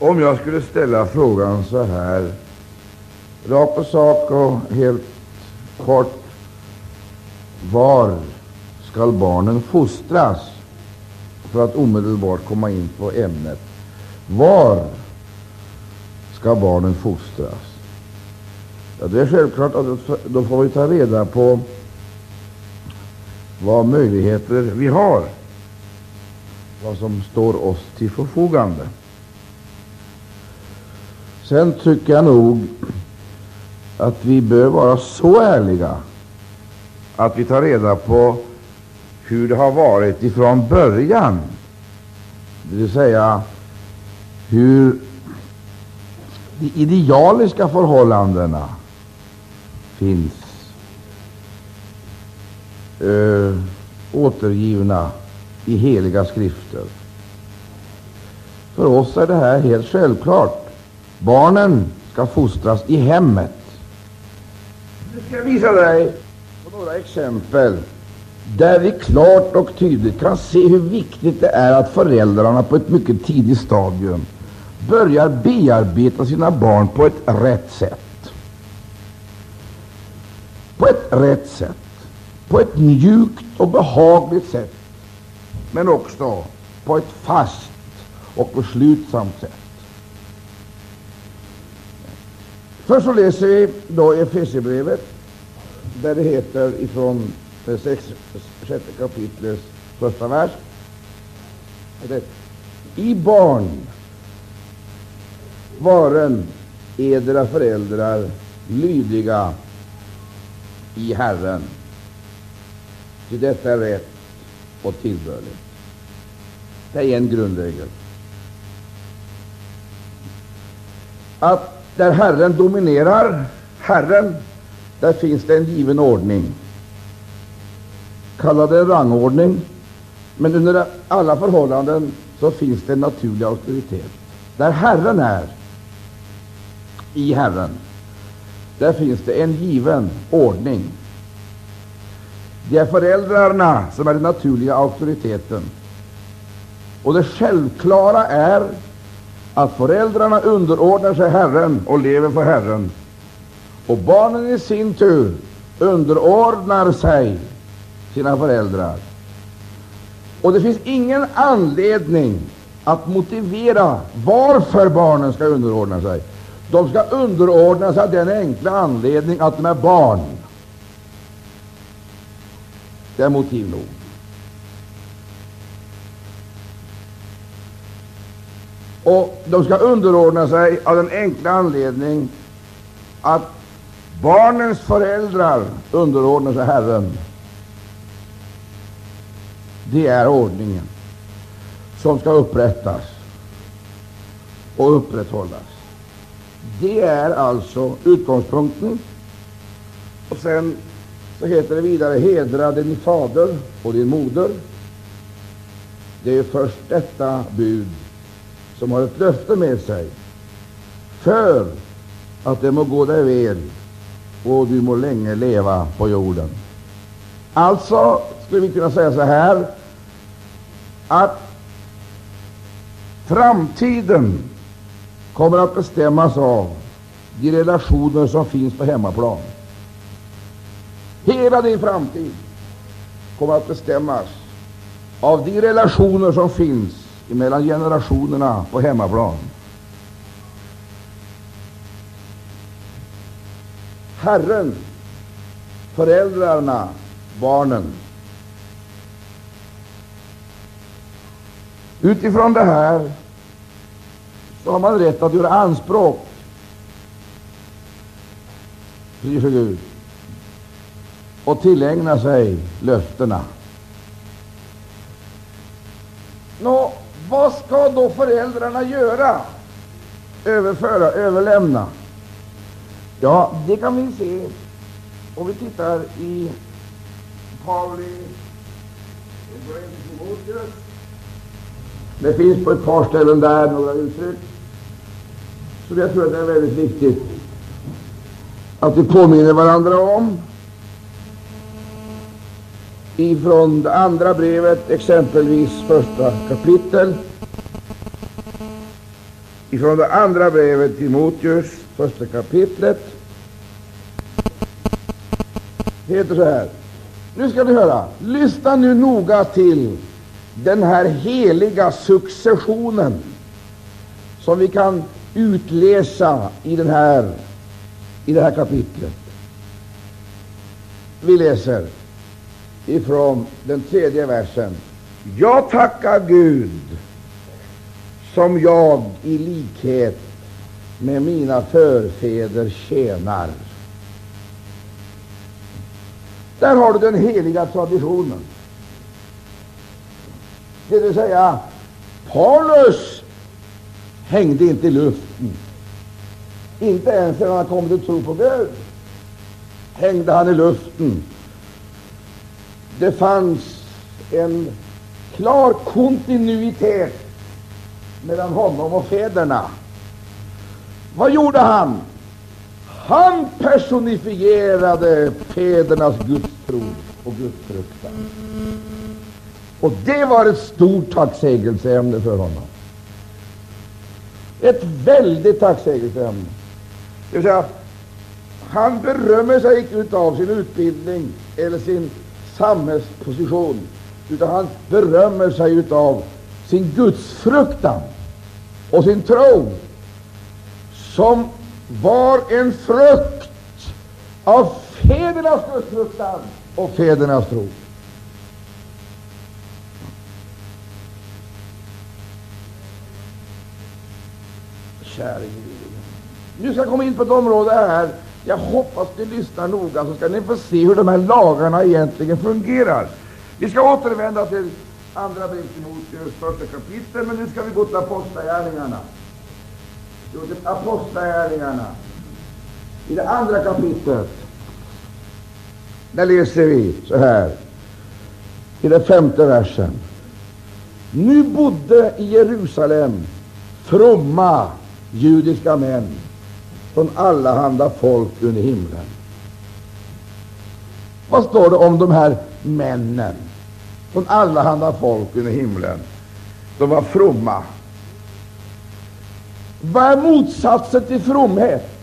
Om jag skulle ställa frågan så här, rakt på sak och helt kort, var skall barnen fostras? För att omedelbart komma in på ämnet. Var ska barnen fostras? Ja, det är självklart att då får vi ta reda på vad möjligheter vi har, vad som står oss till förfogande. Sen tycker jag nog att vi bör vara så ärliga att vi tar reda på hur det har varit ifrån början, det vill säga hur de idealiska förhållandena finns äh, återgivna i heliga skrifter. För oss är det här helt självklart. Barnen ska fostras i hemmet. Nu ska jag visa dig på några exempel där vi klart och tydligt kan se hur viktigt det är att föräldrarna på ett mycket tidigt stadium börjar bearbeta sina barn på ett rätt sätt. På ett rätt sätt, på ett mjukt och behagligt sätt, men också på ett fast och beslutsamt sätt. Först så läser vi då Efesierbrevet, där det heter ifrån det sjätte kapitlets första vers. I barn varen edra föräldrar lydiga i Herren, ty detta är rätt och tillbörligt. Det är en grundregel. Att där Herren dominerar, Herren, där finns det en given ordning. Kalla det en rangordning, men under alla förhållanden så finns det en naturlig auktoritet. Där Herren är, i Herren, där finns det en given ordning. Det är föräldrarna som är den naturliga auktoriteten. Och det självklara är att föräldrarna underordnar sig Herren och lever för Herren. Och barnen i sin tur underordnar sig sina föräldrar. Och det finns ingen anledning att motivera varför barnen ska underordna sig. De ska underordna sig av den enkla anledningen att de är barn. Det är motiv nog. Och de ska underordna sig av den enkla anledningen att barnens föräldrar underordnar sig Herren. Det är ordningen som ska upprättas och upprätthållas. Det är alltså utgångspunkten. Och sen så heter det vidare hedra din fader och din moder. Det är först detta bud som har ett löfte med sig, för att det må gå dig väl och du må länge leva på jorden. Alltså skulle vi kunna säga så här att framtiden kommer att bestämmas av de relationer som finns på hemmaplan. Hela din framtid kommer att bestämmas av de relationer som finns mellan generationerna på hemmaplan. Herren, föräldrarna, barnen. Utifrån det här så har man rätt att göra anspråk för Gud och tillägna sig löftena. Nå, vad ska då föräldrarna göra? Överföra, överlämna? Ja, det kan vi se om vi tittar i Pauli Det finns på ett par ställen där några uttryck som jag tror att det är väldigt viktigt att vi påminner varandra om ifrån det andra brevet, exempelvis första kapitel. ifrån det andra brevet till Timoteus, första kapitlet. Heter så här. Nu ska ni höra. Lyssna nu noga till den här heliga successionen som vi kan utläsa i, den här, i det här kapitlet. Vi läser ifrån den tredje versen. Jag tackar Gud som jag i likhet med mina förfäder tjänar. Där har du den heliga traditionen. Det vill säga, Paulus hängde inte i luften. Inte ens när han kom till tro på Gud hängde han i luften. Det fanns en klar kontinuitet mellan honom och fäderna. Vad gjorde han? Han personifierade fädernas gudstro och gudsfruktan. Och det var ett stort tacksägelseämne för honom. Ett väldigt tacksägelseämne. Det vill säga, han berömmer sig inte av sin utbildning eller sin samhällsposition, utan han berömmer sig av sin gudsfruktan och sin tro, som var en frukt av fädernas gudsfruktan och fädernas tro. Käre Gud. Nu ska jag komma in på ett område här. Jag hoppas ni lyssnar noga, så ska ni få se hur de här lagarna egentligen fungerar. Vi ska återvända till andra brev Timoteus eh, första kapitel, men nu ska vi gå till Apostlagärningarna. Jo, till Apostlagärningarna. I det andra kapitlet, där läser vi så här, i den femte versen. Nu bodde i Jerusalem fromma judiska män från allehanda folk under himlen. Vad står det om de här männen från allehanda folk under himlen? De var fromma. Vad är motsatsen till fromhet?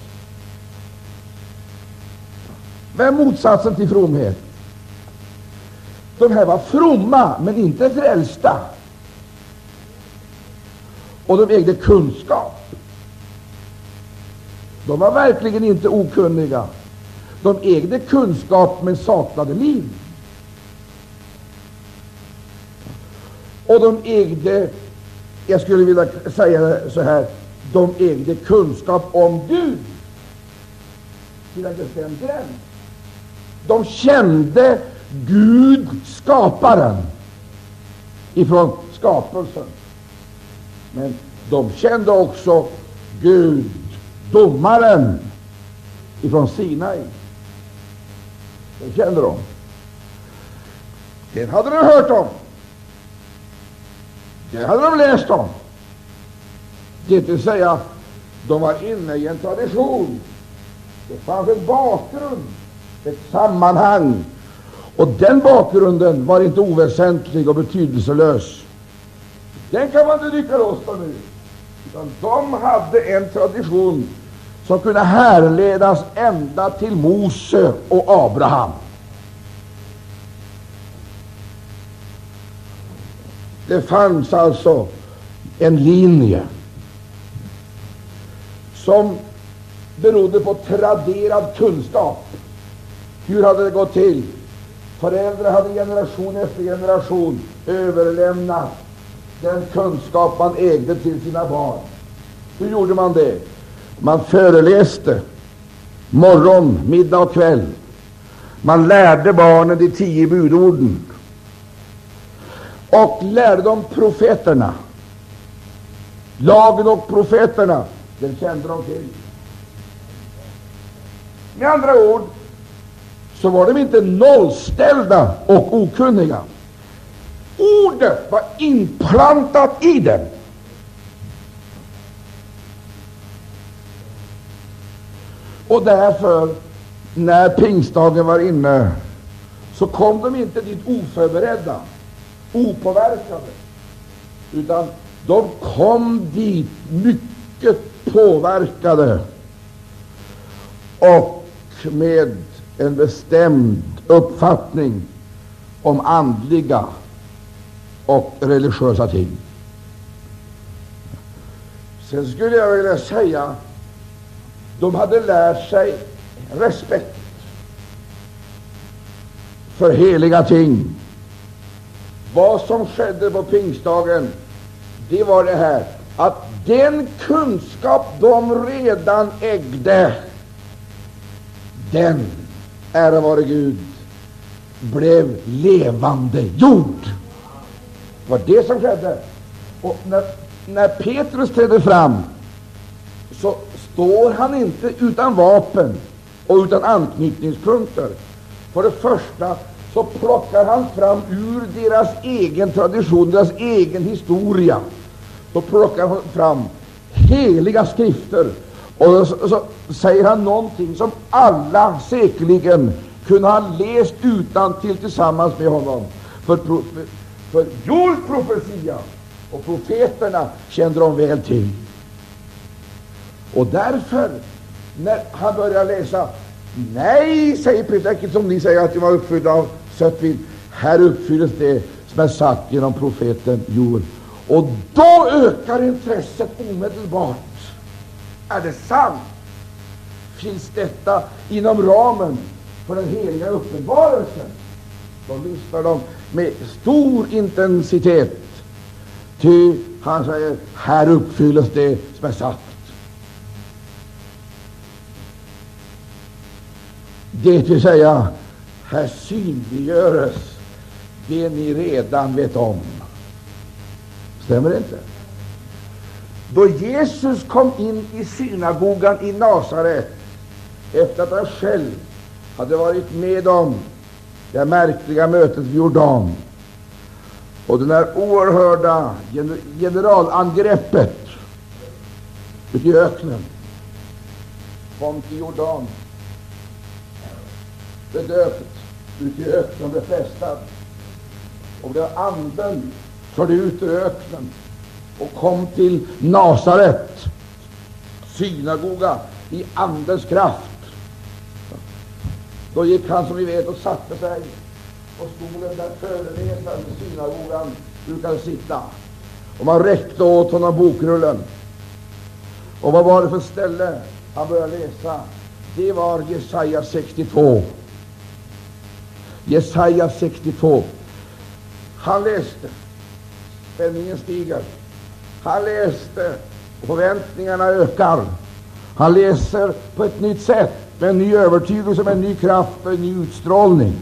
Vad är motsatsen till fromhet? De här var fromma, men inte frälsta. Och de ägde kunskap. De var verkligen inte okunniga. De ägde kunskap men saknade liv. Och de ägde, jag skulle vilja säga så här, de ägde kunskap om Gud till en bestämd gräns. De kände Gud, skaparen, ifrån skapelsen. Men de kände också Gud, domaren, ifrån Sinai. Den kände de. Den hade de hört om. Den hade de läst om. Det vill säga, de var inne i en tradition. Det fanns en bakgrund, ett sammanhang. Och den bakgrunden var inte oväsentlig och betydelselös. Den kan man inte rycka loss nu. Utan de hade en tradition som kunde härledas ända till Mose och Abraham. Det fanns alltså en linje som berodde på traderad kunskap. Hur hade det gått till? Föräldrar hade generation efter generation överlämnat den kunskap man ägde till sina barn. Hur gjorde man det? Man föreläste morgon, middag och kväll. Man lärde barnen de tio budorden och lärde dem profeterna. Lagen och profeterna, den kände de till. Med andra ord så var de inte nollställda och okunniga. Ordet var inplantat i dem. Och därför, när pingstdagen var inne, så kom de inte dit oförberedda, opåverkade, utan de kom dit mycket mycket påverkade och med en bestämd uppfattning om andliga och religiösa ting. Sen skulle jag vilja säga de hade lärt sig respekt för heliga ting. Vad som skedde på pingstdagen, det var det här att den kunskap de redan ägde, den, ära vare Gud, blev levande jord. Det var det som skedde. Och när, när Petrus trädde fram, så står han inte utan vapen och utan anknytningspunkter. För det första så plockar han fram ur deras egen tradition, deras egen historia, så plockar han fram heliga skrifter. Och så, så säger han någonting som alla säkerligen kunde ha läst utan till tillsammans med honom. För, för, Joels profetia och profeterna kände de väl till. Och därför, när han börjar läsa Nej, säger Peter, som ni säger att de var uppfyllda av sött vin. Här uppfylls det som är sagt genom profeten Joel. Och då ökar intresset omedelbart. Är det sant? Finns detta inom ramen för den heliga uppenbarelsen? Då lyssnar de med stor intensitet. Ty han säger, här uppfylls det som är sagt. Det vill säga, här synliggöres det ni redan vet om. Stämmer det inte? Då Jesus kom in i synagogan i Nasaret efter att han själv hade varit med om det märkliga mötet vid Jordan och det där oerhörda generalangreppet ute i öknen kom till Jordan bedöpt ute i öknen, befästad. Och blev anden körde ut ur öknen och kom till Nasaret, synagoga, i Andens kraft. Då gick han, som vi vet, och satte sig på stolen där föreläsaren i synagogan brukade sitta. Och man räckte åt honom bokrullen. Och vad var det för ställe han började läsa? Det var Jesaja 62. Jesaja 62. Han läste. Spänningen stiger. Han läste. Och förväntningarna ökar. Han läser på ett nytt sätt, med en ny övertygelse, med en ny kraft och en ny utstrålning.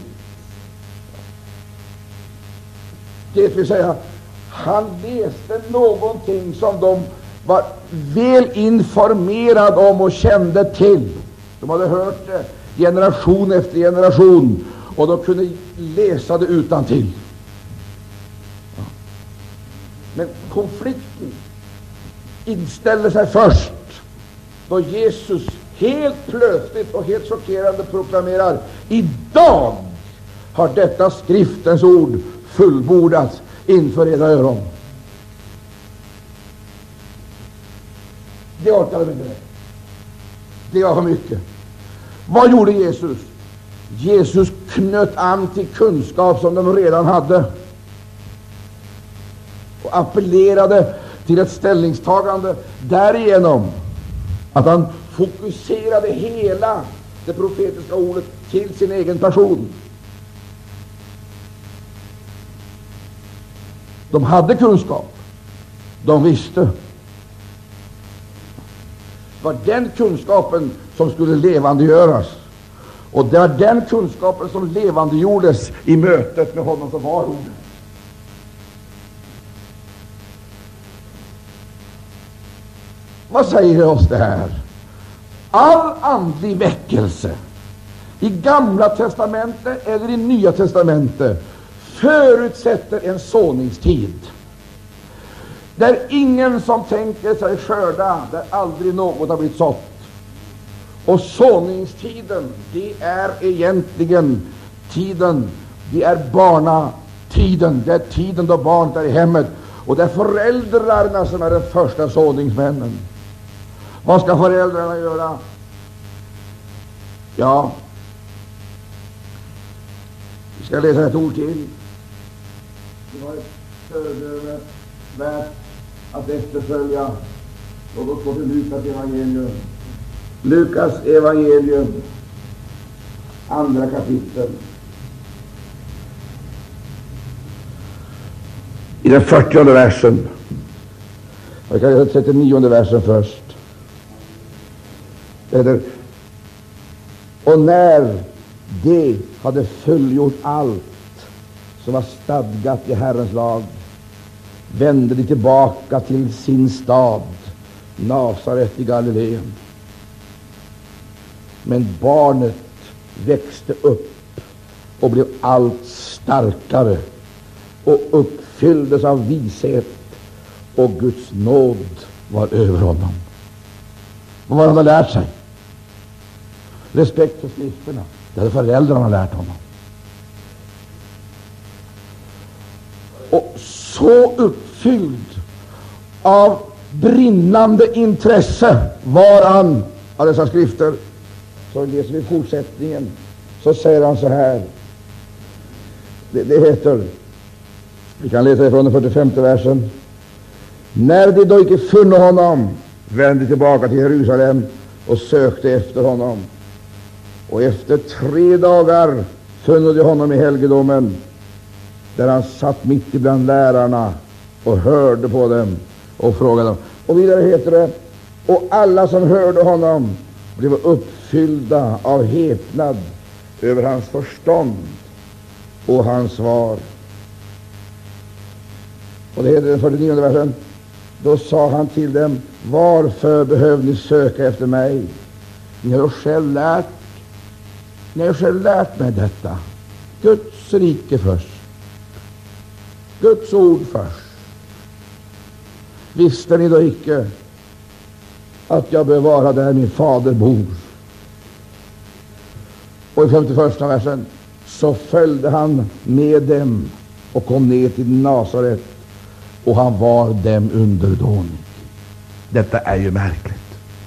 Det vill säga, han läste någonting som de var väl informerade om och kände till. De hade hört det generation efter generation och de kunde läsa det utan till. Men konflikten inställde sig först då Jesus helt plötsligt och helt chockerande proklamerar idag har detta skriftens ord fullbordats inför era öron. Det orkade de inte med. Det var för mycket. Vad gjorde Jesus? Jesus knöt an till kunskap som de redan hade och appellerade till ett ställningstagande därigenom att han fokuserade hela det profetiska ordet till sin egen person. De hade kunskap. De visste. Det var den kunskapen som skulle levandegöras. Och det var den kunskapen som levandegjordes i mötet med honom som var ordet. Vad säger oss det här? All andlig väckelse i Gamla testamentet eller i Nya testamentet förutsätter en såningstid. Där ingen som tänker sig skörda, där aldrig något har blivit sått. Och såningstiden, det är egentligen tiden, det är barnatiden, det är tiden då barnet är i hemmet. Och det är föräldrarna som är de första såningsmännen. Vad ska föräldrarna göra? Ja, vi ska läsa ett ord till. Det var ett föredöme värt att efterfölja. Låt oss gå till Lukas evangelium. Lukas evangelium, andra kapitel. I den fyrtionde versen. Jag kan läsa 39 versen först. Eller, och när de hade fullgjort allt som var stadgat i Herrens lag vände de tillbaka till sin stad, Nasaret i Galileen. Men barnet växte upp och blev allt starkare och uppfylldes av vishet, och Guds nåd var över honom. Vad han hade lärt sig? Respekt för skrifterna. Det hade föräldrarna lärt honom. Och så uppfylld av brinnande intresse var han av dessa skrifter. Så läser vi fortsättningen, så säger han så här. Det, det heter, vi kan läsa ifrån den 45 versen. När de då icke funne honom vände tillbaka till Jerusalem och sökte efter honom. Och efter tre dagar funno de honom i helgedomen, där han satt mitt ibland lärarna och hörde på dem och frågade dem. Och vidare heter det, och alla som hörde honom blev uppfyllda av häpnad över hans förstånd och hans svar. Och det heter den 49 versen. Då sa han till dem, varför behöver ni söka efter mig? Ni har själv lärt när jag själv lärt mig detta. Guds rike först. Guds ord först. Visste ni då icke att jag bör vara där min fader bor? Och i 51 versen så följde han med dem och kom ner till Nasaret, och han var dem underdånig. Detta är ju märkligt.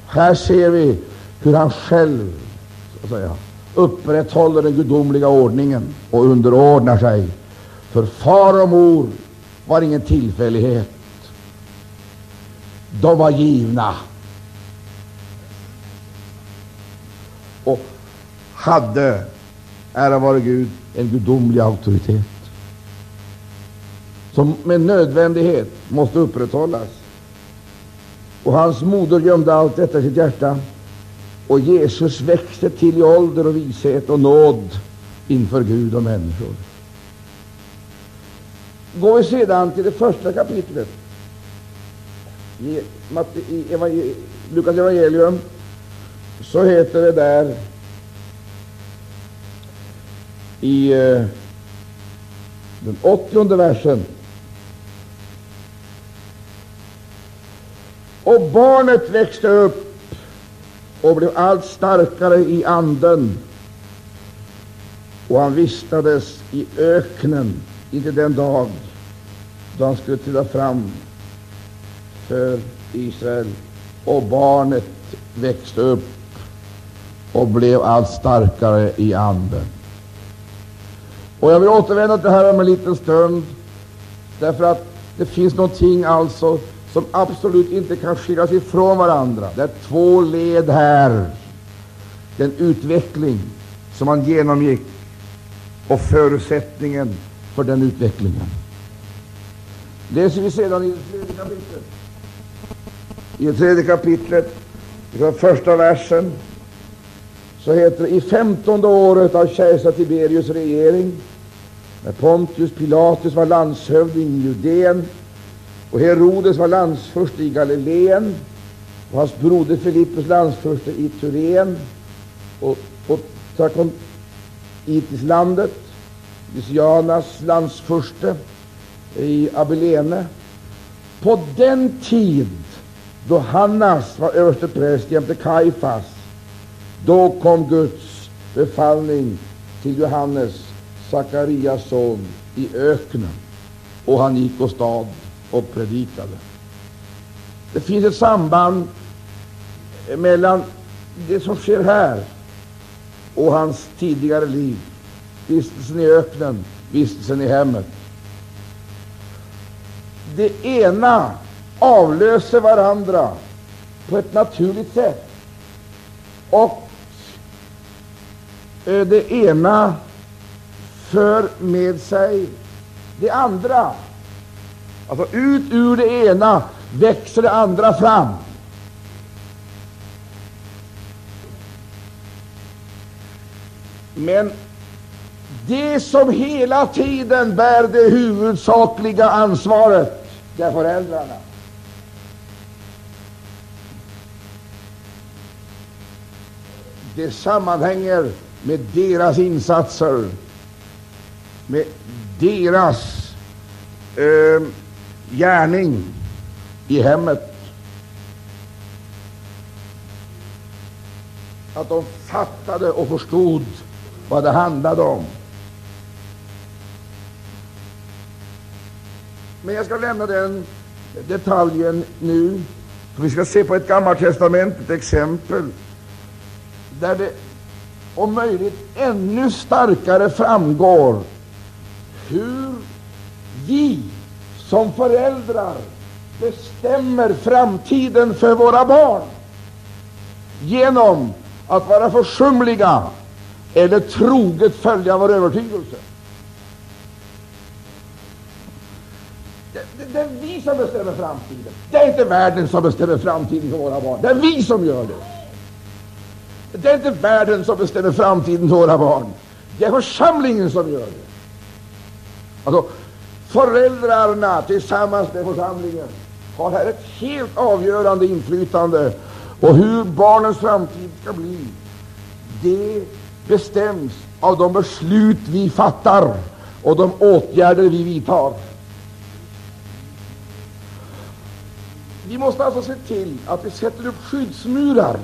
Här ser vi hur han själv så att säga, upprätthåller den gudomliga ordningen och underordnar sig. För far och mor var ingen tillfällighet. De var givna och hade, ära vare Gud, en gudomlig auktoritet som med nödvändighet måste upprätthållas. Och hans moder gömde allt detta i sitt hjärta. Och Jesus växte till i ålder och vishet och nåd inför Gud och människor. Går vi sedan till det första kapitlet i, i Lukas evangelium, så heter det där i eh, den åttionde versen Och barnet växte upp och blev allt starkare i anden, och han vistades i öknen intill den dag då han skulle träda fram för Israel. Och barnet växte upp och blev allt starkare i anden. Och Jag vill återvända till det här om en liten stund, därför att det finns någonting alltså som absolut inte kan skiljas ifrån varandra. Det är två led här. Den utveckling som han genomgick och förutsättningen för den utvecklingen. Läser vi sedan i det tredje kapitlet. I det tredje kapitlet, i första versen, så heter det i femtonde året av kejsar Tiberius regering, när Pontius Pilatus var landshövding i Judeen och Herodes var landsförste i Galileen, och hans broder Filippus landsförste i Turén och, och Trakontitislandet, Lysianas landsförste i Abilene. På den tid då Hannas var överstepräst jämte Kaifas, då kom Guds befallning till Johannes, Sakarias son, i öknen, och han gick åstad och predikade. Det finns ett samband mellan det som sker här och hans tidigare liv, vistelsen i öknen, vistelsen i hemmet. Det ena avlöser varandra på ett naturligt sätt. Och eh, det ena för med sig det andra. Alltså ut ur det ena växer det andra fram. Men det som hela tiden bär det huvudsakliga ansvaret, det är föräldrarna. Det sammanhänger med deras insatser, med deras eh, gärning i hemmet. Att de fattade och förstod vad det handlade om. Men jag ska lämna den detaljen nu. Vi ska se på ett gammaltestamentligt exempel där det om möjligt ännu starkare framgår hur vi som föräldrar bestämmer framtiden för våra barn genom att vara försumliga eller troget följa vår övertygelse. Det, det, det, är vi som bestämmer framtiden. Det är inte världen som bestämmer framtiden för våra barn. Det är vi som gör det. Det är inte världen som bestämmer framtiden för våra barn. Det är församlingen som gör det. Alltså, föräldrarna tillsammans med församlingen har här ett helt avgörande inflytande på hur barnens framtid ska bli. Det bestäms av de beslut vi fattar och de åtgärder vi vidtar. Vi måste alltså se till att vi sätter upp skyddsmurar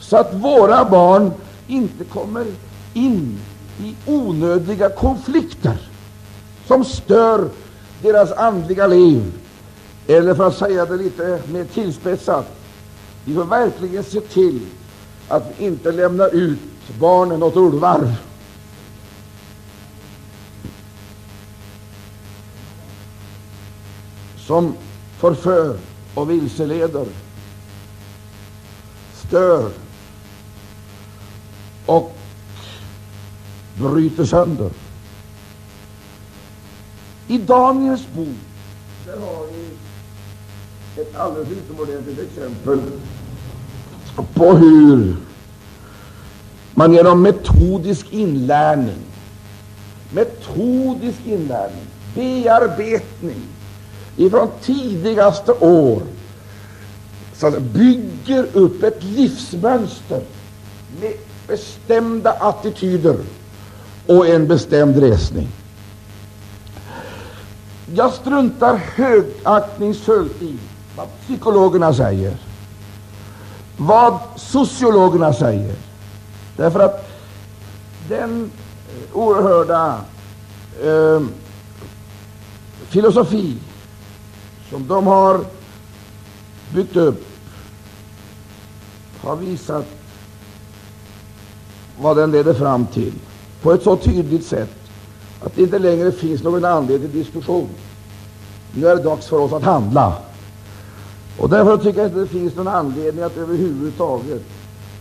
så att våra barn inte kommer in i onödiga konflikter som stör deras andliga liv. Eller för att säga det lite mer tillspetsat, vi får verkligen se till att vi inte lämnar ut barnen åt ulvar. Som förför och vilseleder, stör och bryter sönder. I Daniels bok där har vi ett alldeles utomordentligt exempel på hur man genom metodisk inlärning, metodisk inlärning, bearbetning ifrån tidigaste år så bygger upp ett livsmönster med bestämda attityder och en bestämd resning. Jag struntar högaktningsfullt i vad psykologerna säger, vad sociologerna säger, därför att den eh, oerhörda eh, filosofi som de har byggt upp har visat vad den leder fram till på ett så tydligt sätt att det inte längre finns någon anledning till diskussion. Nu är det dags för oss att handla. Och därför tycker jag inte det finns någon anledning att överhuvudtaget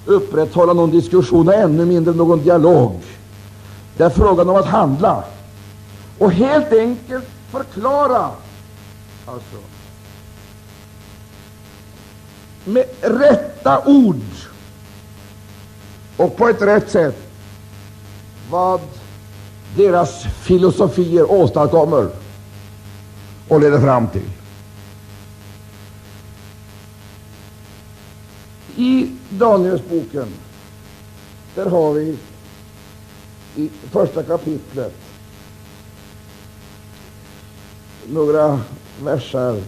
upprätthålla någon diskussion och ännu mindre någon dialog. Det är frågan om att handla och helt enkelt förklara alltså, med rätta ord och på ett rätt sätt vad deras filosofier åstadkommer och leder fram till. I Danielsboken där har vi i första kapitlet några verser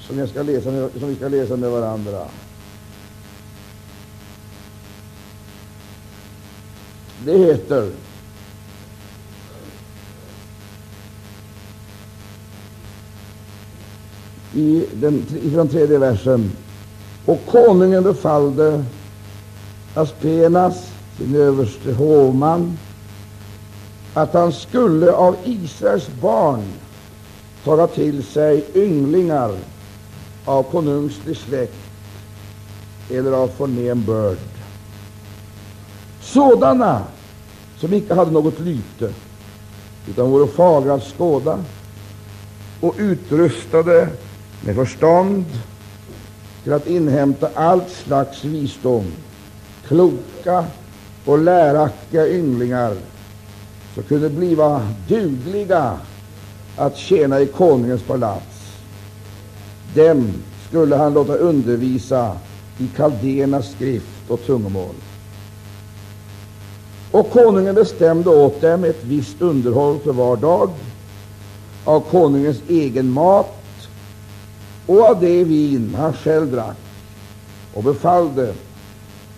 som, jag ska läsa med, som vi ska läsa med varandra. Det heter i den, från tredje versen Och konungen befallde Aspenas, sin överste hovman, att han skulle av Israels barn taga till sig ynglingar av konungslig släkt eller av förnäm börd. Sådana som icke hade något lyte, utan vore fagra att skåda och utrustade med förstånd till att inhämta allt slags visdom, kloka och läraktiga ynglingar, som kunde bliva dugliga att tjäna i konungens palats. Dem skulle han låta undervisa i kaldéernas skrift och tungomål. Och konungen bestämde åt dem ett visst underhåll för var dag av konungens egen mat och av det vin han själv drack och befallde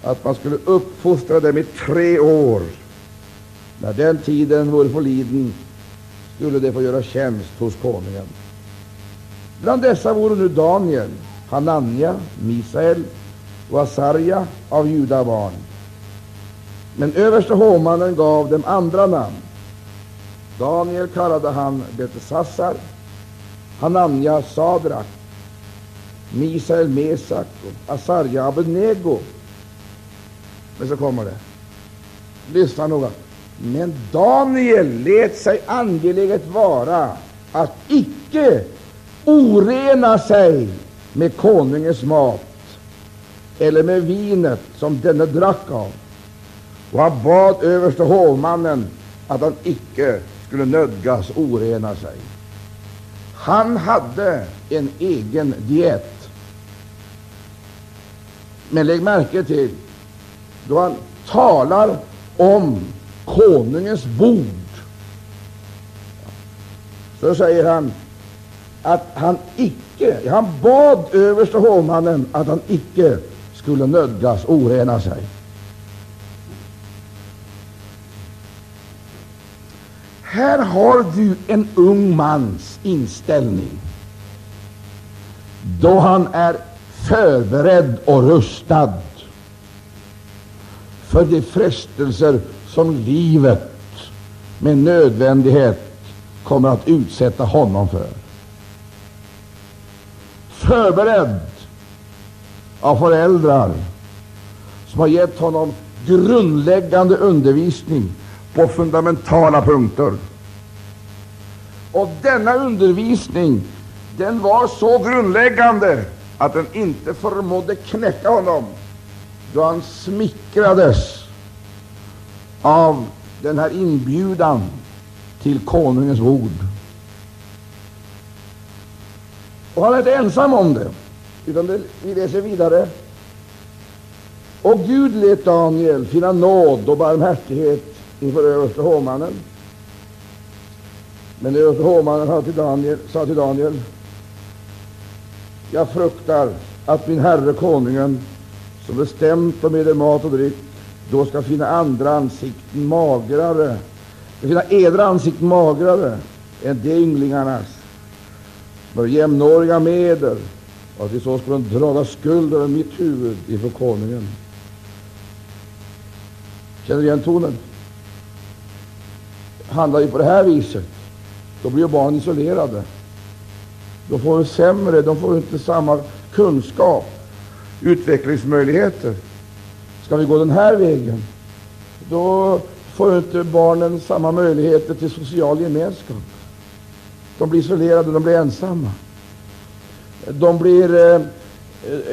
att man skulle uppfostra dem i tre år. När den tiden vore förliden skulle de få göra tjänst hos konungen. Bland dessa vore nu Daniel, Hanania, Misael och Asarja av judabarn. Men överste hovmannen gav dem andra namn. Daniel kallade han Betesassar, Hanania Sadrak, Misael Mesak och Asarja Abednego. Men så kommer det. Lyssna noga. Men Daniel lät sig angeläget vara att icke orena sig med konungens mat eller med vinet som denne drack av. Och han bad överste hovmannen att han icke skulle nödgas orena sig. Han hade en egen diet. Men lägg märke till, då han talar om konungens bord, så säger han att han icke, han bad överste hovmannen att han icke skulle nödgas orena sig. Här har du en ung mans inställning då han är förberedd och rustad för de frestelser som livet med nödvändighet kommer att utsätta honom för. Förberedd av föräldrar som har gett honom grundläggande undervisning på fundamentala punkter. Och denna undervisning den var så grundläggande att den inte förmådde knäcka honom då han smickrades av den här inbjudan till konungens bord. Och han är inte ensam om det, utan det, vi läser vidare. Och Gud lät Daniel finna nåd och barmhärtighet inför överste hovmannen. Men överste hovmannen sa till Daniel, sa till Daniel jag fruktar att min herre konungen, som bestämt om eder mat och dryck, då ska finna andra ansikten magrare, ska finna edra ansikten magrare än de ynglingarnas, som är jämnåriga med eder, och att vi så skulle draga skuld över mitt huvud inför konungen. Känner du igen tonen? Handlar vi på det här viset, då blir barn isolerade. De får sämre, de får inte samma kunskap, utvecklingsmöjligheter. Ska vi gå den här vägen, då får inte barnen samma möjligheter till social gemenskap. De blir isolerade, de blir ensamma. De blir, eh,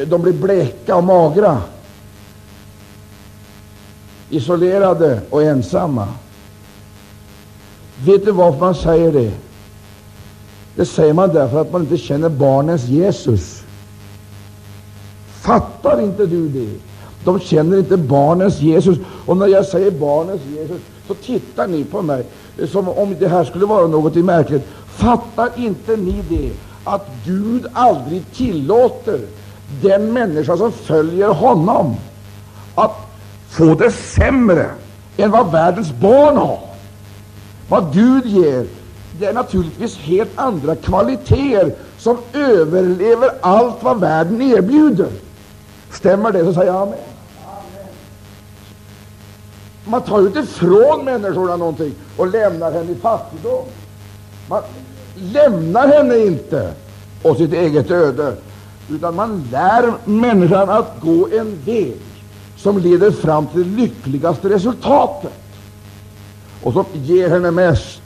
de blir bleka och magra, isolerade och ensamma. Vet du varför man säger det? Det säger man därför att man inte känner barnens Jesus. Fattar inte du det? De känner inte barnens Jesus. Och när jag säger barnens Jesus, så tittar ni på mig som om det här skulle vara något märkligt. Fattar inte ni det? Att Gud aldrig tillåter den människa som följer honom att få det sämre än vad världens barn har. Vad Gud ger, det är naturligtvis helt andra kvaliteter som överlever allt vad världen erbjuder. Stämmer det så säger jag amen. Man tar ju inte ifrån människorna någonting och lämnar henne i fattigdom. Man lämnar henne inte åt sitt eget öde, utan man lär människan att gå en väg som leder fram till det lyckligaste resultatet och som ger henne mest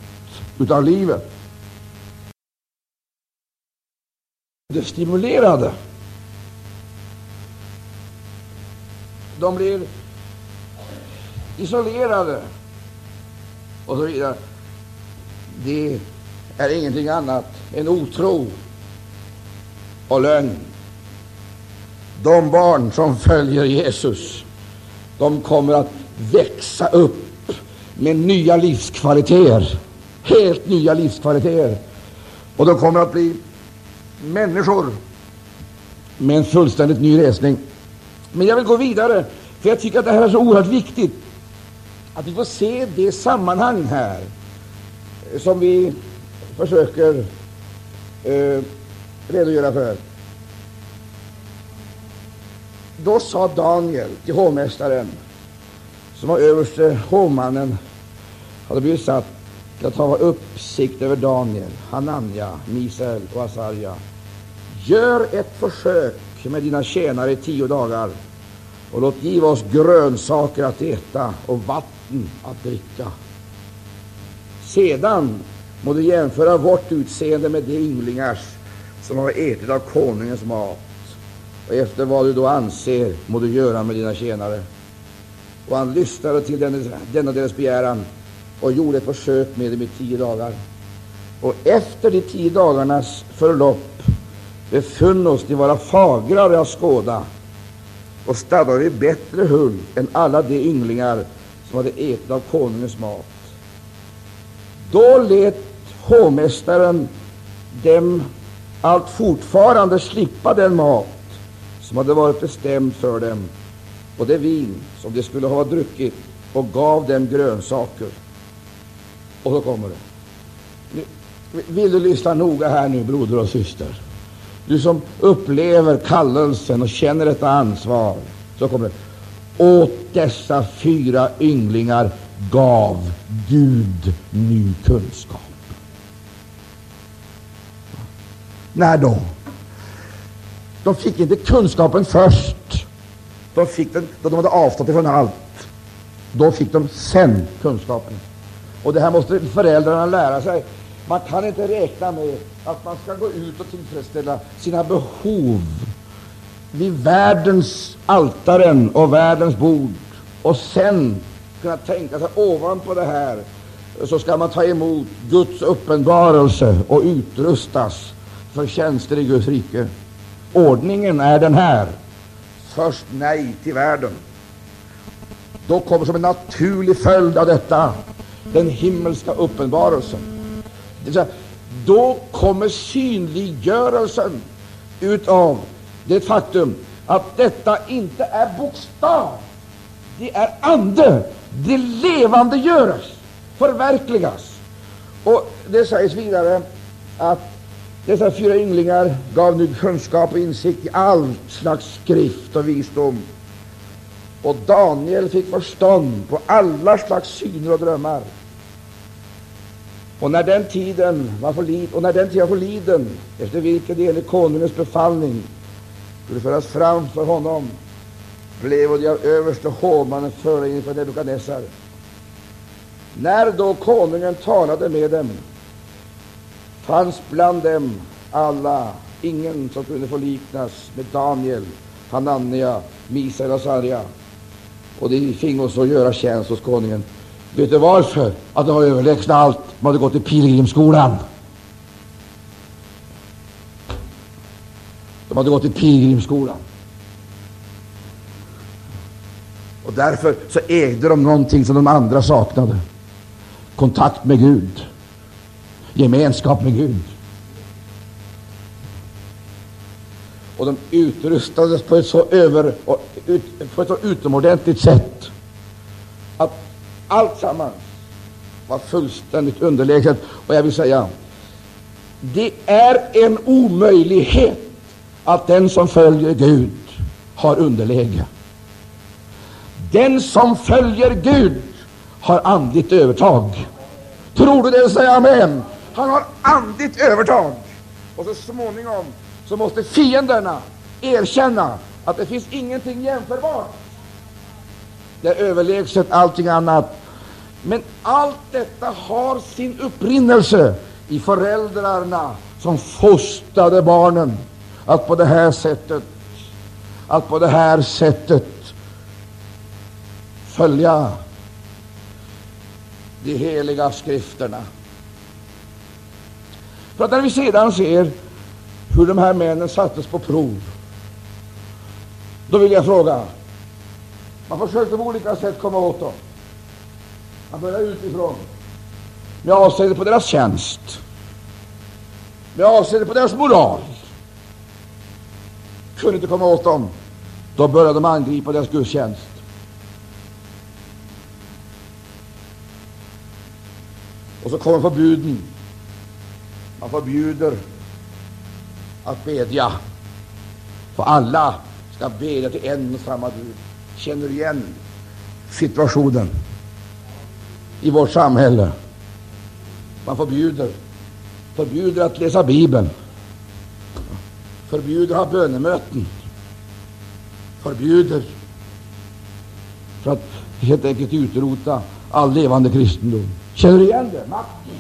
utav livet. Det stimulerade. De blir isolerade och så vidare. Det är ingenting annat än otro och lögn. De barn som följer Jesus, de kommer att växa upp med nya livskvaliteter, helt nya livskvaliteter. Och de kommer att bli människor med en fullständigt ny resning. Men jag vill gå vidare, för jag tycker att det här är så oerhört viktigt att vi får se det sammanhang här som vi försöker eh, redogöra för. Då sa Daniel till hovmästaren, som var överste hovmannen, hade blivit satt att ha uppsikt över Daniel, Hananja, Misael och Asarja. Gör ett försök med dina tjänare i tio dagar och låt giva oss grönsaker att äta och vatten att dricka. Sedan må du jämföra vårt utseende med de ynglingars som har ätit av konungens mat, och efter vad du då anser må du göra med dina tjänare. Och han lyssnade till denna deras begäran och gjorde ett försök med dem i tio dagar. Och efter de tio dagarnas förlopp befunn oss de vara fagrare att skåda och stannade i bättre hull än alla de ynglingar som hade ätit av konungens mat. Då lät hovmästaren dem allt fortfarande slippa den mat som hade varit bestämd för dem och det vin som de skulle ha druckit och gav dem grönsaker. Och så kommer det. Vill du lyssna noga här nu, broder och syster? Du som upplever kallelsen och känner detta ansvar, så kommer det. Åt dessa fyra ynglingar gav Gud ny kunskap. När då? De fick inte kunskapen först. De fick den då de hade avstått ifrån allt. Då fick de sen kunskapen. Och det här måste föräldrarna lära sig. Man kan inte räkna med att man ska gå ut och tillfredsställa sina behov vid världens altaren och världens bord och sen kunna tänka sig ovanpå det här så ska man ta emot Guds uppenbarelse och utrustas för tjänster i Guds rike. Ordningen är den här. Först nej till världen. Då kommer som en naturlig följd av detta den himmelska uppenbarelsen. Det då kommer synliggörelsen utav det faktum att detta inte är bokstav, det är ande. Det levande görs, förverkligas. Och det sägs vidare att dessa fyra ynglingar gav nu kunskap och insikt i all slags skrift och visdom. Och Daniel fick förstånd på alla slags syner och drömmar. Och när den tiden var förliden, och när den tiden var förliden, efter vilken det enligt konungens befallning skulle föras fram för honom, blev de av överste hovmannen förda inför Nebukadnessar. När då konungen talade med dem, fanns bland dem alla ingen som kunde förliknas med Daniel, Hanania, Misael och Sarja. Och de fingo så göra tjänst hos konungen. Vet du varför? Att de var överlägsna allt. De hade gått i pilgrimsskolan. De hade gått i pilgrimsskolan. Och därför så ägde de någonting som de andra saknade. Kontakt med Gud. Gemenskap med Gud. Och de utrustades på ett så, över, på ett så utomordentligt sätt att allt sammans var fullständigt underlägset. Och jag vill säga, det är en omöjlighet att den som följer Gud har underläge. Den som följer Gud har andligt övertag. Tror du det, säg amen. Han har andligt övertag. Och så småningom så måste fienderna erkänna att det finns ingenting jämförbart. Det är överlägset allting annat. Men allt detta har sin upprinnelse i föräldrarna som fostrade barnen att på det här sättet att på det här sättet följa de heliga skrifterna. För att när vi sedan ser hur de här männen sattes på prov, då vill jag fråga man försökte på olika sätt komma åt dem. Man började utifrån med avseende på deras tjänst, med avseende på deras moral. Kunde inte komma åt dem. Då började de angripa deras gudstjänst. Och så kommer förbuden. Man förbjuder att bedja. För alla ska bedja till en och samma Gud. Känner du igen situationen i vårt samhälle? Man förbjuder, förbjuder att läsa Bibeln, förbjuder att ha bönemöten, förbjuder för att helt enkelt utrota all levande kristendom. Känner du igen det? Makten.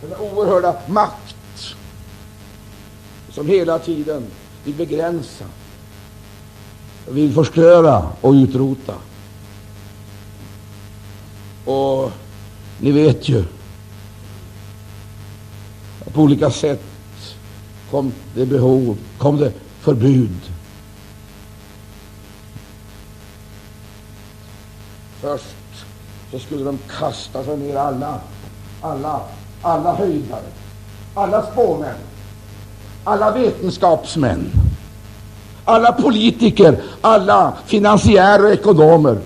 Den oerhörda makt som hela tiden vill begränsa, vill förstöra och utrota. Och ni vet ju att på olika sätt kom det behov, kom det förbud. Först så skulle de kasta sig ner alla, alla, alla höjdare, alla spåmän, alla vetenskapsmän, alla politiker, alla finansiärer och ekonomer,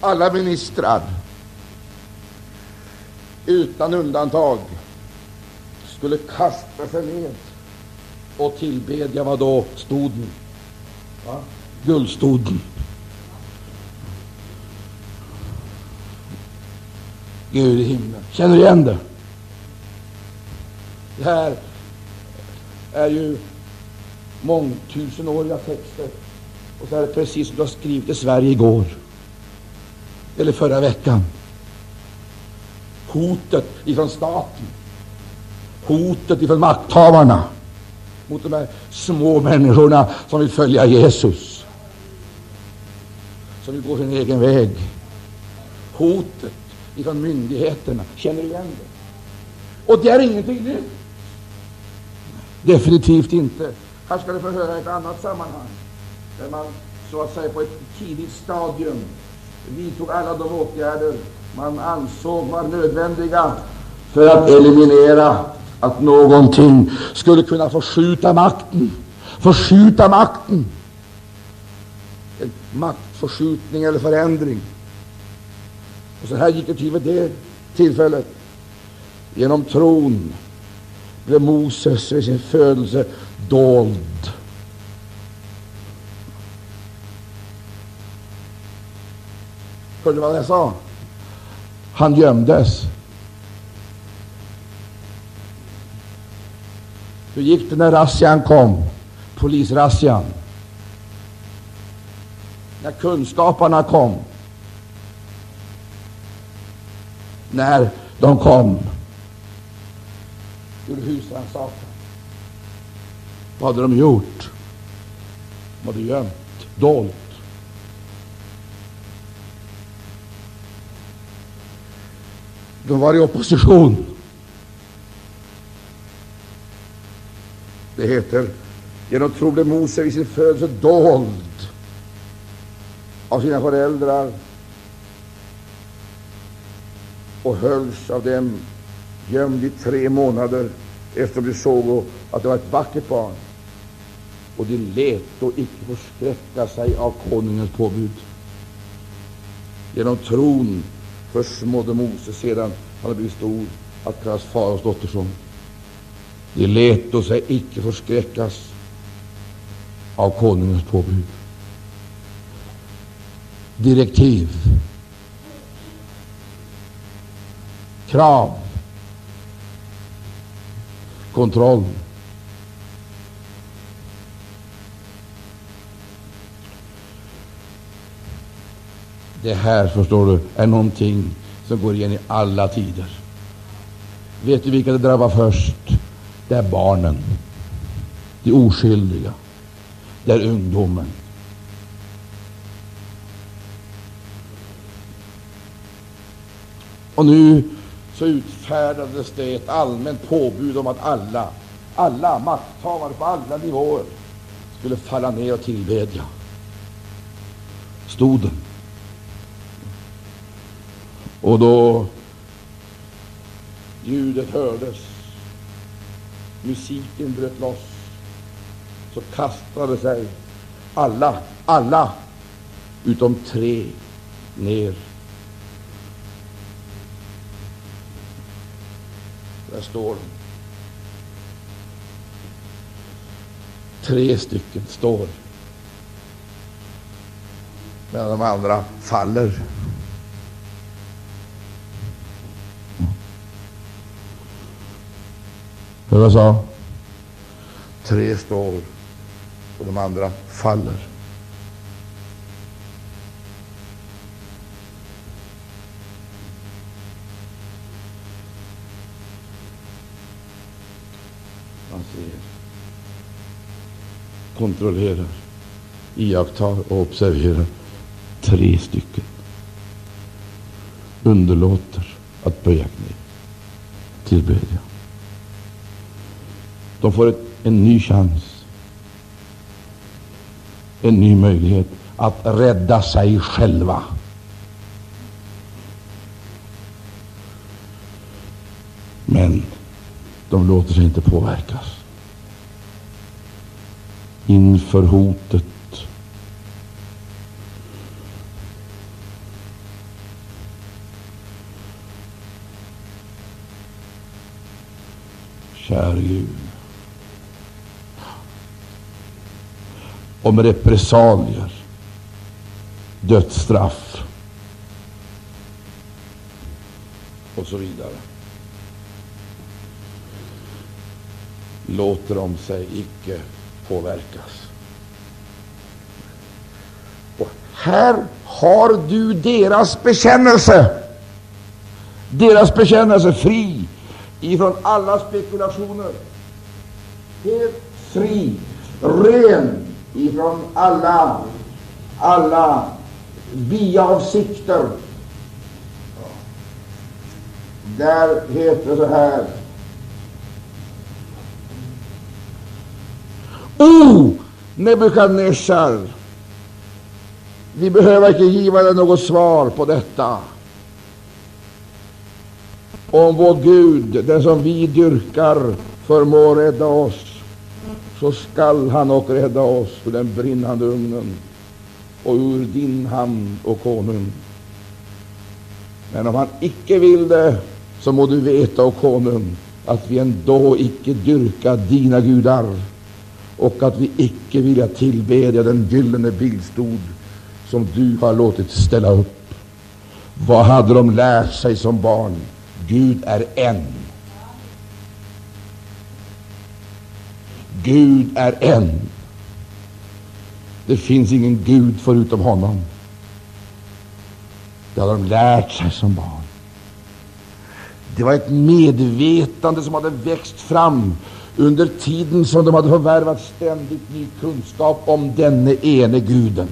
alla ministrar, utan undantag, skulle kasta sig ned och tillbedja vad då? Stoden. Va? Guldstoden. Gud i himlen. Känner du igen det? Det här är ju mångtusenåriga texter. Och så är det precis som du har skrivit i Sverige igår. Eller förra veckan. Hotet ifrån staten. Hotet ifrån makthavarna mot de här små människorna som vill följa Jesus. Som vill gå sin egen väg. Hotet ifrån myndigheterna. Känner du igen det? Och det är ingenting nytt. Definitivt inte. Här ska du få höra ett annat sammanhang, där man så att säga på ett tidigt stadium vidtog alla de åtgärder man ansåg var nödvändiga för att eliminera att någonting skulle kunna förskjuta makten. Förskjuta makten. En maktförskjutning eller förändring. Och så här gick det till vid det tillfället. Genom tron blev Moses vid sin födelse dold. Hörde du vad jag sa? Han gömdes. Hur gick det när razzian kom? Polisrazzian. När kunskaparna kom. När de kom gjorde husrannsakan. Vad hade de gjort? De hade gömt, dolt. De var i opposition. Det heter genom tro blev Mose vid sin födelse dold av sina föräldrar och hölls av dem gömd i tre månader efter de såg att det var ett vackert barn. Och de lät då icke förskräcka sig av konungens påbud. Genom tron försmådde Mose sedan han blivit stor att kallas faraos dotterson. De lät då sig icke förskräckas av konungens påbud. Direktiv. Krav. Kontroll. Det här, förstår du, är någonting som går igen i alla tider. Vet du vilka det drabbar först? Det är barnen, de oskyldiga, det är ungdomen. Och nu så utfärdades det ett allmänt påbud om att alla, alla makthavare på alla nivåer skulle falla ner och tillbedja. Stoden. Och då ljudet hördes, musiken bröt loss, så kastade sig alla, alla utom tre ner. Där står de. Tre stycken står, medan de andra faller. Hör jag sa? Tre står och de andra faller. Man ser, kontrollerar, iakttar och observerar. Tre stycken underlåter att böja knä, tillbedja. De får ett, en ny chans, en ny möjlighet att rädda sig själva. Men de låter sig inte påverkas inför hotet Käre Gud. Om repressalier, dödsstraff och så vidare. Låter de sig icke påverkas. Och här har du deras bekännelse. Deras bekännelse fri ifrån alla spekulationer. Helt fri, ren ifrån alla, alla biavsikter. Där heter det så här. O Nebukadnessar, vi behöver inte giva dig något svar på detta. Om vår Gud, den som vi dyrkar, förmår rädda oss, så skall han och rädda oss ur den brinnande ugnen och ur din hand, och konung. Men om han icke vill det, så må du veta, och konung, att vi ändå icke dyrka dina gudar och att vi icke vilja tillbedja den gyllene bildstod som du har låtit ställa upp. Vad hade de lärt sig som barn? Gud är en. Gud är en. Det finns ingen Gud förutom honom. Det hade de lärt sig som barn. Det var ett medvetande som hade växt fram under tiden som de hade förvärvat ständigt ny kunskap om denne ene guden.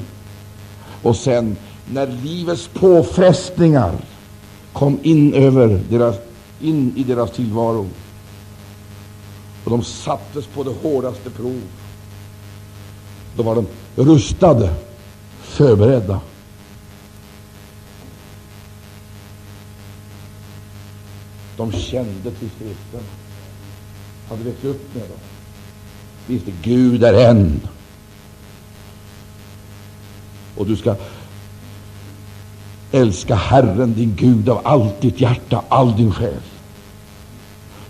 Och sen, när livets påfrestningar kom in över deras, in i deras tillvaro, och de sattes på det hårdaste prov, då var de rustade, förberedda. De kände till skriften hade växt upp med dem. Visst, Gud är en. Och du ska älska Herren din Gud av allt ditt hjärta, all din själ.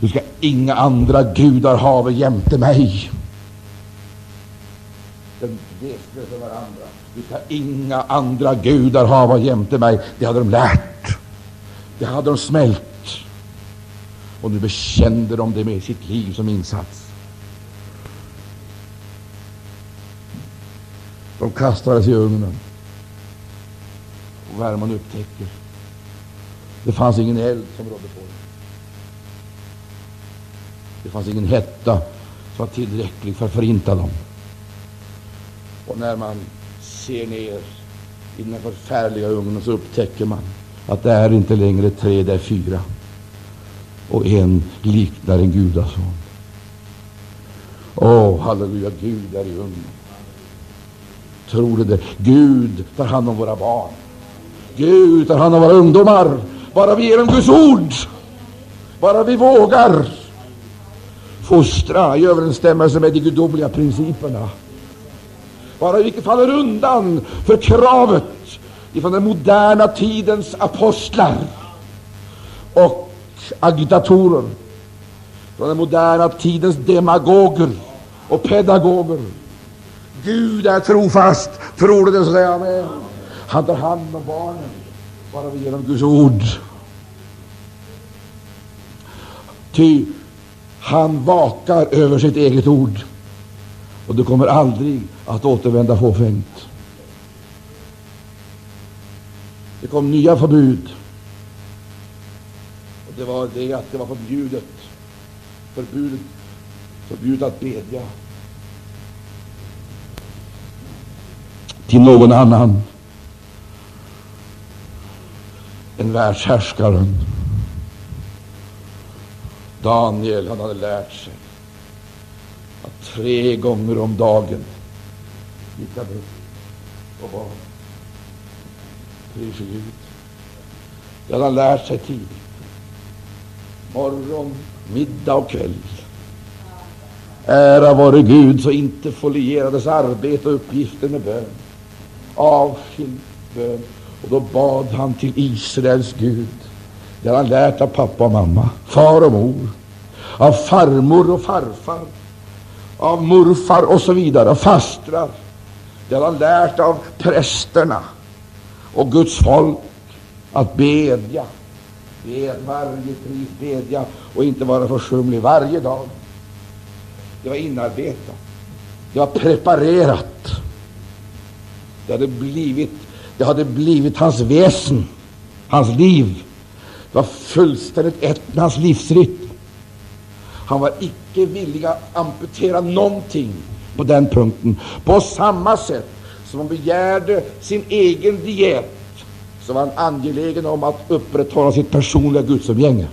Du ska inga andra gudar hava jämte mig. Den lekte för varandra. Du ska inga andra gudar hava jämte mig. Det hade de lärt. Det hade de smält. Och nu bekände de det med sitt liv som insats. De kastades i ugnen. Och värmen upptäcker det fanns ingen eld som rådde på dem. Det fanns ingen hetta som var tillräcklig för att förinta dem. Och när man ser ner i den förfärliga ugnen så upptäcker man att det är inte längre tre, det är fyra. Och en liknar en gudason. Åh, oh, halleluja, Gud är i ugnen. Tror du det? Gud tar hand om våra barn. Gud tar hand om våra ungdomar. Bara vi ger dem Guds ord. Bara vi vågar fostra i överensstämmelse med de gudomliga principerna. Bara vi inte faller undan för kravet ifrån den moderna tidens apostlar och agitatorer, från den moderna tidens demagoger och pedagoger. Gud är trofast. Tror du det, så säger med. Han tar hand om barnen, bara vi genom Guds ord. Ty han vakar över sitt eget ord, och det kommer aldrig att återvända fåfängt. Det kom nya förbud. Det var det att det var förbjudet, förbudet, förbjudet att bedja till någon annan än världshärskaren. Daniel han hade lärt sig att tre gånger om dagen gick han upp och bad. Pris Gud. Det hade han lärt sig tidigt. Morgon, middag och kväll. Ära vare Gud, så inte folierades arbete och uppgifter med bön. Avskild bön. Och då bad han till Israels Gud. Det har han lärt av pappa och mamma, far och mor, av farmor och farfar, av morfar och så vidare, av fastrar. Det har han lärt av prästerna och Guds folk att bedja. Bed varje pris, bedja och inte vara försumlig varje dag. Det var inarbetat. Det var preparerat. Det hade blivit, det hade blivit hans väsen, hans liv. Det var fullständigt ett med hans livsrytm. Han var icke villig att amputera någonting på den punkten. På samma sätt som han begärde sin egen diet, så var han angelägen om att upprätthålla sitt personliga gudsumgänge.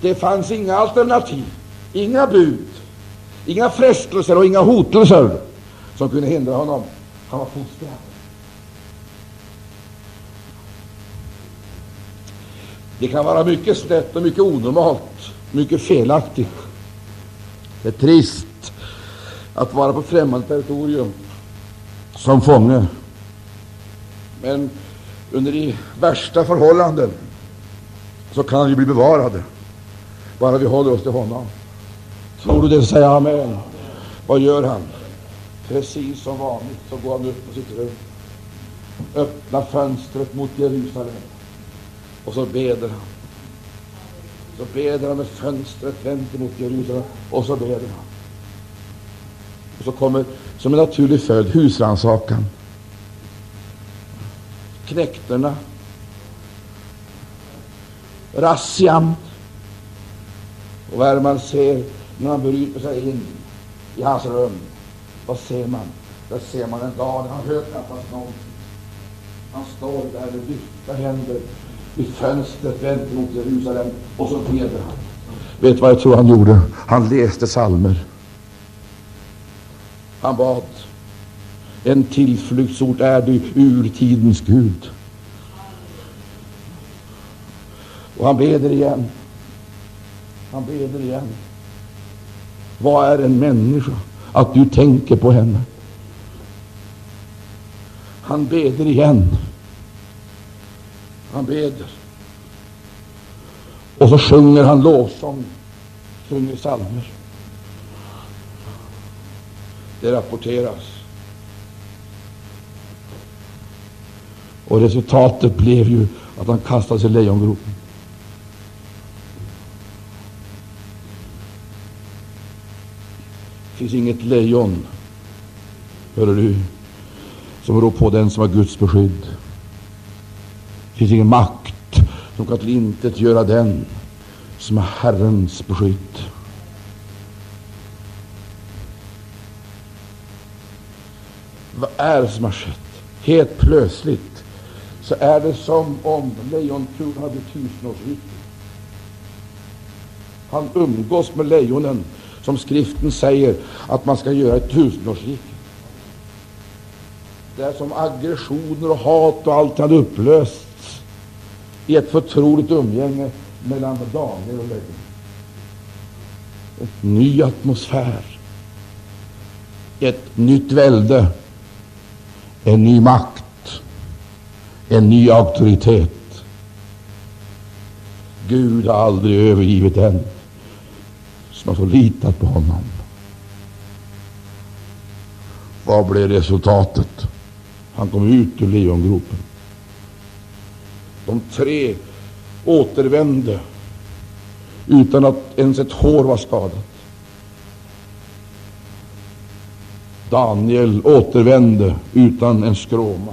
Det fanns inga alternativ, inga bud, inga frestelser och inga hotelser som kunde hindra honom. Han var fostrad. Det kan vara mycket snett och mycket onormalt, mycket felaktigt. Det är trist att vara på främmande territorium som fånge. Men under de värsta förhållanden så kan vi bli bevarade, bara vi håller oss till honom. Tror du det, säg amen. Vad gör han? Precis som vanligt så går han upp på sitt rum, öppnar fönstret mot Jerusalem och så beder han. Så beder han med fönstret vänt mot Jerusalem och så beder han. Och så kommer som en naturlig följd husrannsakan. Knäkterna. Razzian. Och vad är det man ser när man bryter sig in i hans rum? Vad ser man? Där ser man en dag han hör knappast någonting. Han står där med lyfta händer vid fönstret vänt mot Jerusalem och så beder han. Vet du vad jag tror han gjorde? Han läste salmer. Han bad. En tillflyktsort är du, urtidens Gud. Och han beder igen. Han beder igen. Vad är en människa? Att du tänker på henne. Han beder igen. Han beder. Och så sjunger han lovsång, sjunger psalmer. Det rapporteras. Och resultatet blev ju att han kastades i lejongropen. Det finns inget lejon, hör du, som rår på den som har Guds beskydd. Det finns ingen makt som kan till intet göra den som har Herrens beskydd. Vad är det som har skett? Helt plötsligt så är det som om lejonkungen hade tusenårsriket. Han umgås med lejonen, som skriften säger att man ska göra ett tusenårsrike. Det är som aggressioner och hat och allt hade upplösts i ett förtroligt umgänge mellan Daniel och lejonen. En ny atmosfär, ett nytt välde, en ny makt, en ny auktoritet. Gud har aldrig övergivit den som har förlitat på honom. Vad blev resultatet? Han kom ut ur lejongropen. De tre återvände utan att ens ett hår var skadat. Daniel återvände utan en skråma.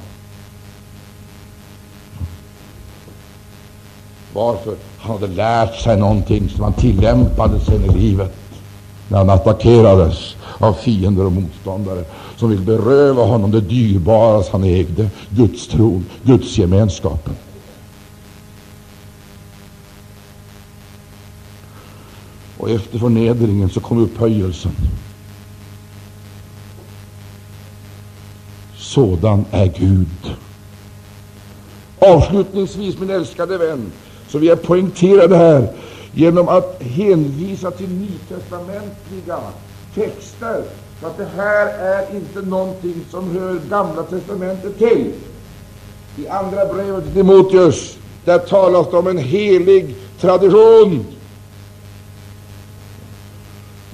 Varför? Han hade lärt sig någonting som han tillämpade sen i livet när han attackerades av fiender och motståndare som vill beröva honom det dyrbara han ägde, Guds tron, Guds gemenskapen. Och efter förnedringen så kom upphöjelsen. Sådan är Gud. Avslutningsvis, min älskade vän, så vill jag poängtera det här genom att hänvisa till nytestamentliga texter. För att det här är inte någonting som hör Gamla testamentet till. I andra brevet till Timoteus, där talas det om en helig tradition.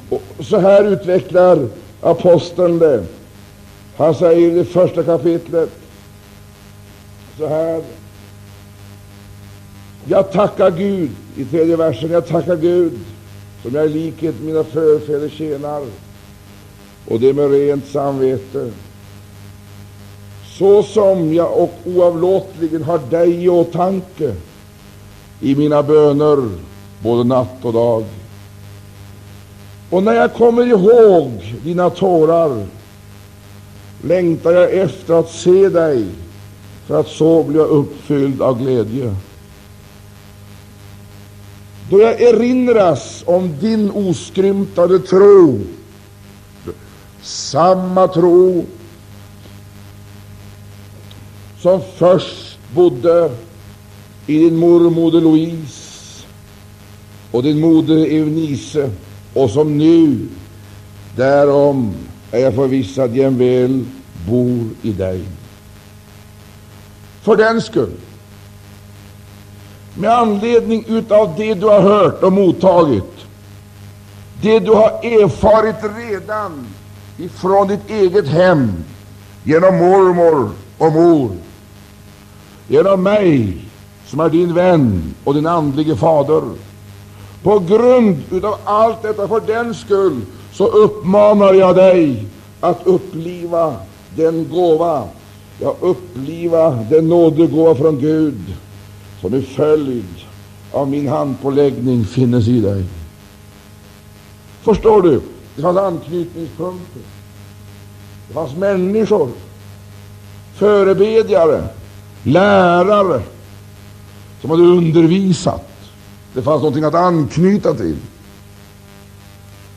Och så här utvecklar aposteln det. Han säger i det första kapitlet så här. Jag tackar Gud, i tredje versen, jag tackar Gud som jag i likhet med mina förfäder tjänar, och det med rent samvete, så som jag och oavlåtligen har dig i åtanke i mina böner både natt och dag. Och när jag kommer ihåg dina tårar längtar jag efter att se dig för att så bli uppfylld av glädje. Då jag erinras om din oskrymtade tro, samma tro som först bodde i din mormoder Louise och din moder Eunice och som nu, därom är jag förvissad, jämväl bor i dig. För den skull, med anledning utav det du har hört och mottagit, det du har erfarit redan ifrån ditt eget hem, genom mormor och mor, genom mig som är din vän och din andlige fader. På grund utav allt detta, för den skull, så uppmanar jag dig att uppliva den gåva, ja, uppliva den nådegåva från Gud som i följd av min handpåläggning finnes i dig. Förstår du? Det fanns anknytningspunkter. Det fanns människor, förebedjare, lärare som hade undervisat. Det fanns någonting att anknyta till.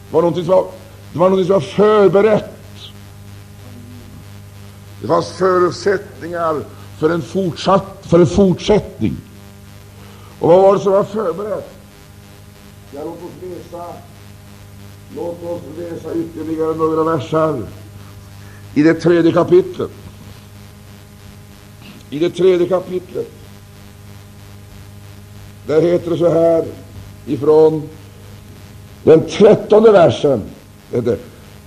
Det var någonting som var, det var, någonting som var förberett. Det fanns förutsättningar för en, fortsatt, för en fortsättning. Och vad var det som var förberett? Ja, låt oss läsa, låt oss läsa ytterligare några versar i det tredje kapitlet. I det tredje kapitlet, där heter det så här ifrån den trettonde versen.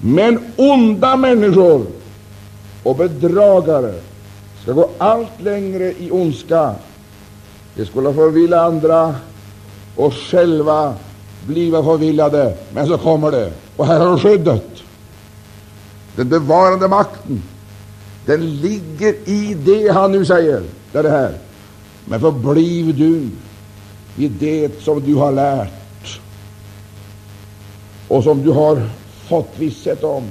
Men onda människor och bedragare ska gå allt längre i ondska. De skulle förvilla andra och själva bliva förvillade. Men så kommer det, och här har du skyddet. Den bevarande makten, den ligger i det han nu säger. Det är det här. Men förbliv du i det som du har lärt och som du har fått visshet om.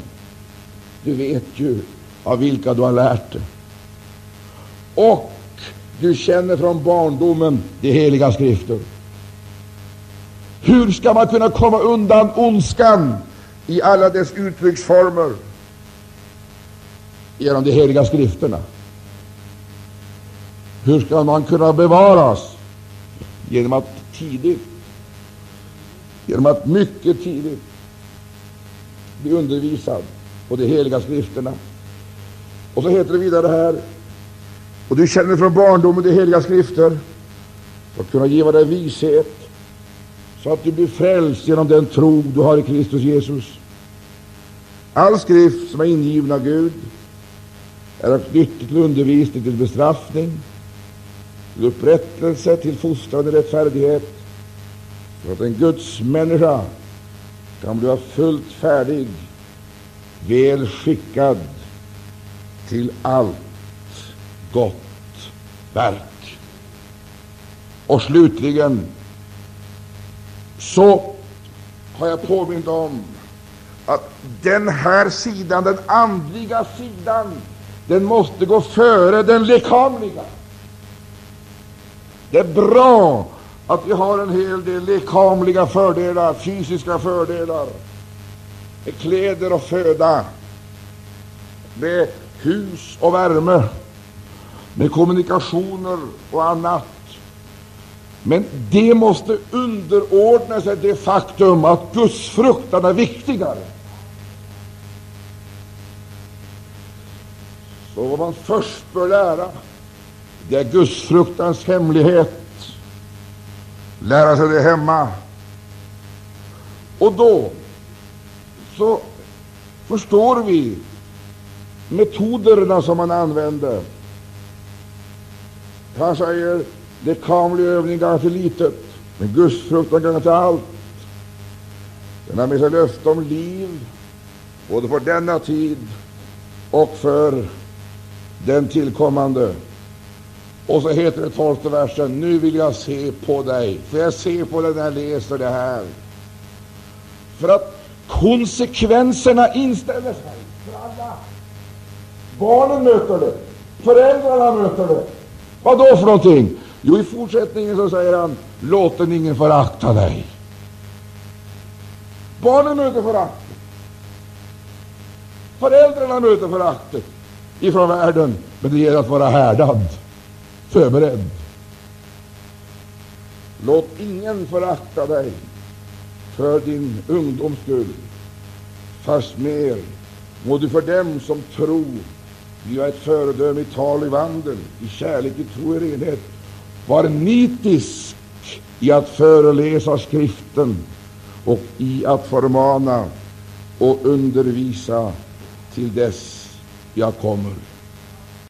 Du vet ju av vilka du har lärt det. Och du känner från barndomen de heliga skrifter. Hur ska man kunna komma undan ondskan i alla dess uttrycksformer genom de heliga skrifterna? Hur ska man kunna bevaras? Genom att tidigt, genom att mycket tidigt bli undervisad på de heliga skrifterna. Och så heter det vidare här, och du känner från barndomen de heliga skrifter. För att kunna ge dig vishet. Så att du blir frälst genom den tro du har i Kristus Jesus. All skrift som är ingiven av Gud är nyttig till undervisning, till bestraffning, till upprättelse, till fostran i rättfärdighet, så att en Guds människa kan bli fullt färdig, väl skickad till allt gott verk. Och slutligen så har jag påmint om att den här sidan, den andliga sidan, den måste gå före den lekamliga. Det är bra att vi har en hel del lekamliga fördelar, fysiska fördelar, med kläder och föda, med hus och värme, med kommunikationer och annat. Men det måste underordna sig det faktum att Guds fruktan är viktigare. Så vad man först bör lära, det är Guds fruktans hemlighet. Lära sig det hemma. Och då så förstår vi metoderna som man använder. Han säger det lekamlig övning ganska till litet, men gudsfruktan ganska till allt. Den har med sig löfte om liv, både för denna tid och för den tillkommande. Och så heter det tolfte versen, nu vill jag se på dig. Får jag se på dig när jag läser det här? För att konsekvenserna inställer sig för alla. Barnen möter det, föräldrarna möter det. Vad då för någonting? Jo, i fortsättningen så säger han, låt den ingen förakta dig. Barnen möter föraktet. Föräldrarna möter föraktet ifrån världen, men det gäller att vara härdad, förberedd. Låt ingen förakta dig för din ungdoms skull, fast mer må du för dem som tror bli ett föredöme i tal och vandel, i kärlek, i tro och renhet. Var nitisk i att föreläsa Skriften och i att förmana och undervisa till dess jag kommer.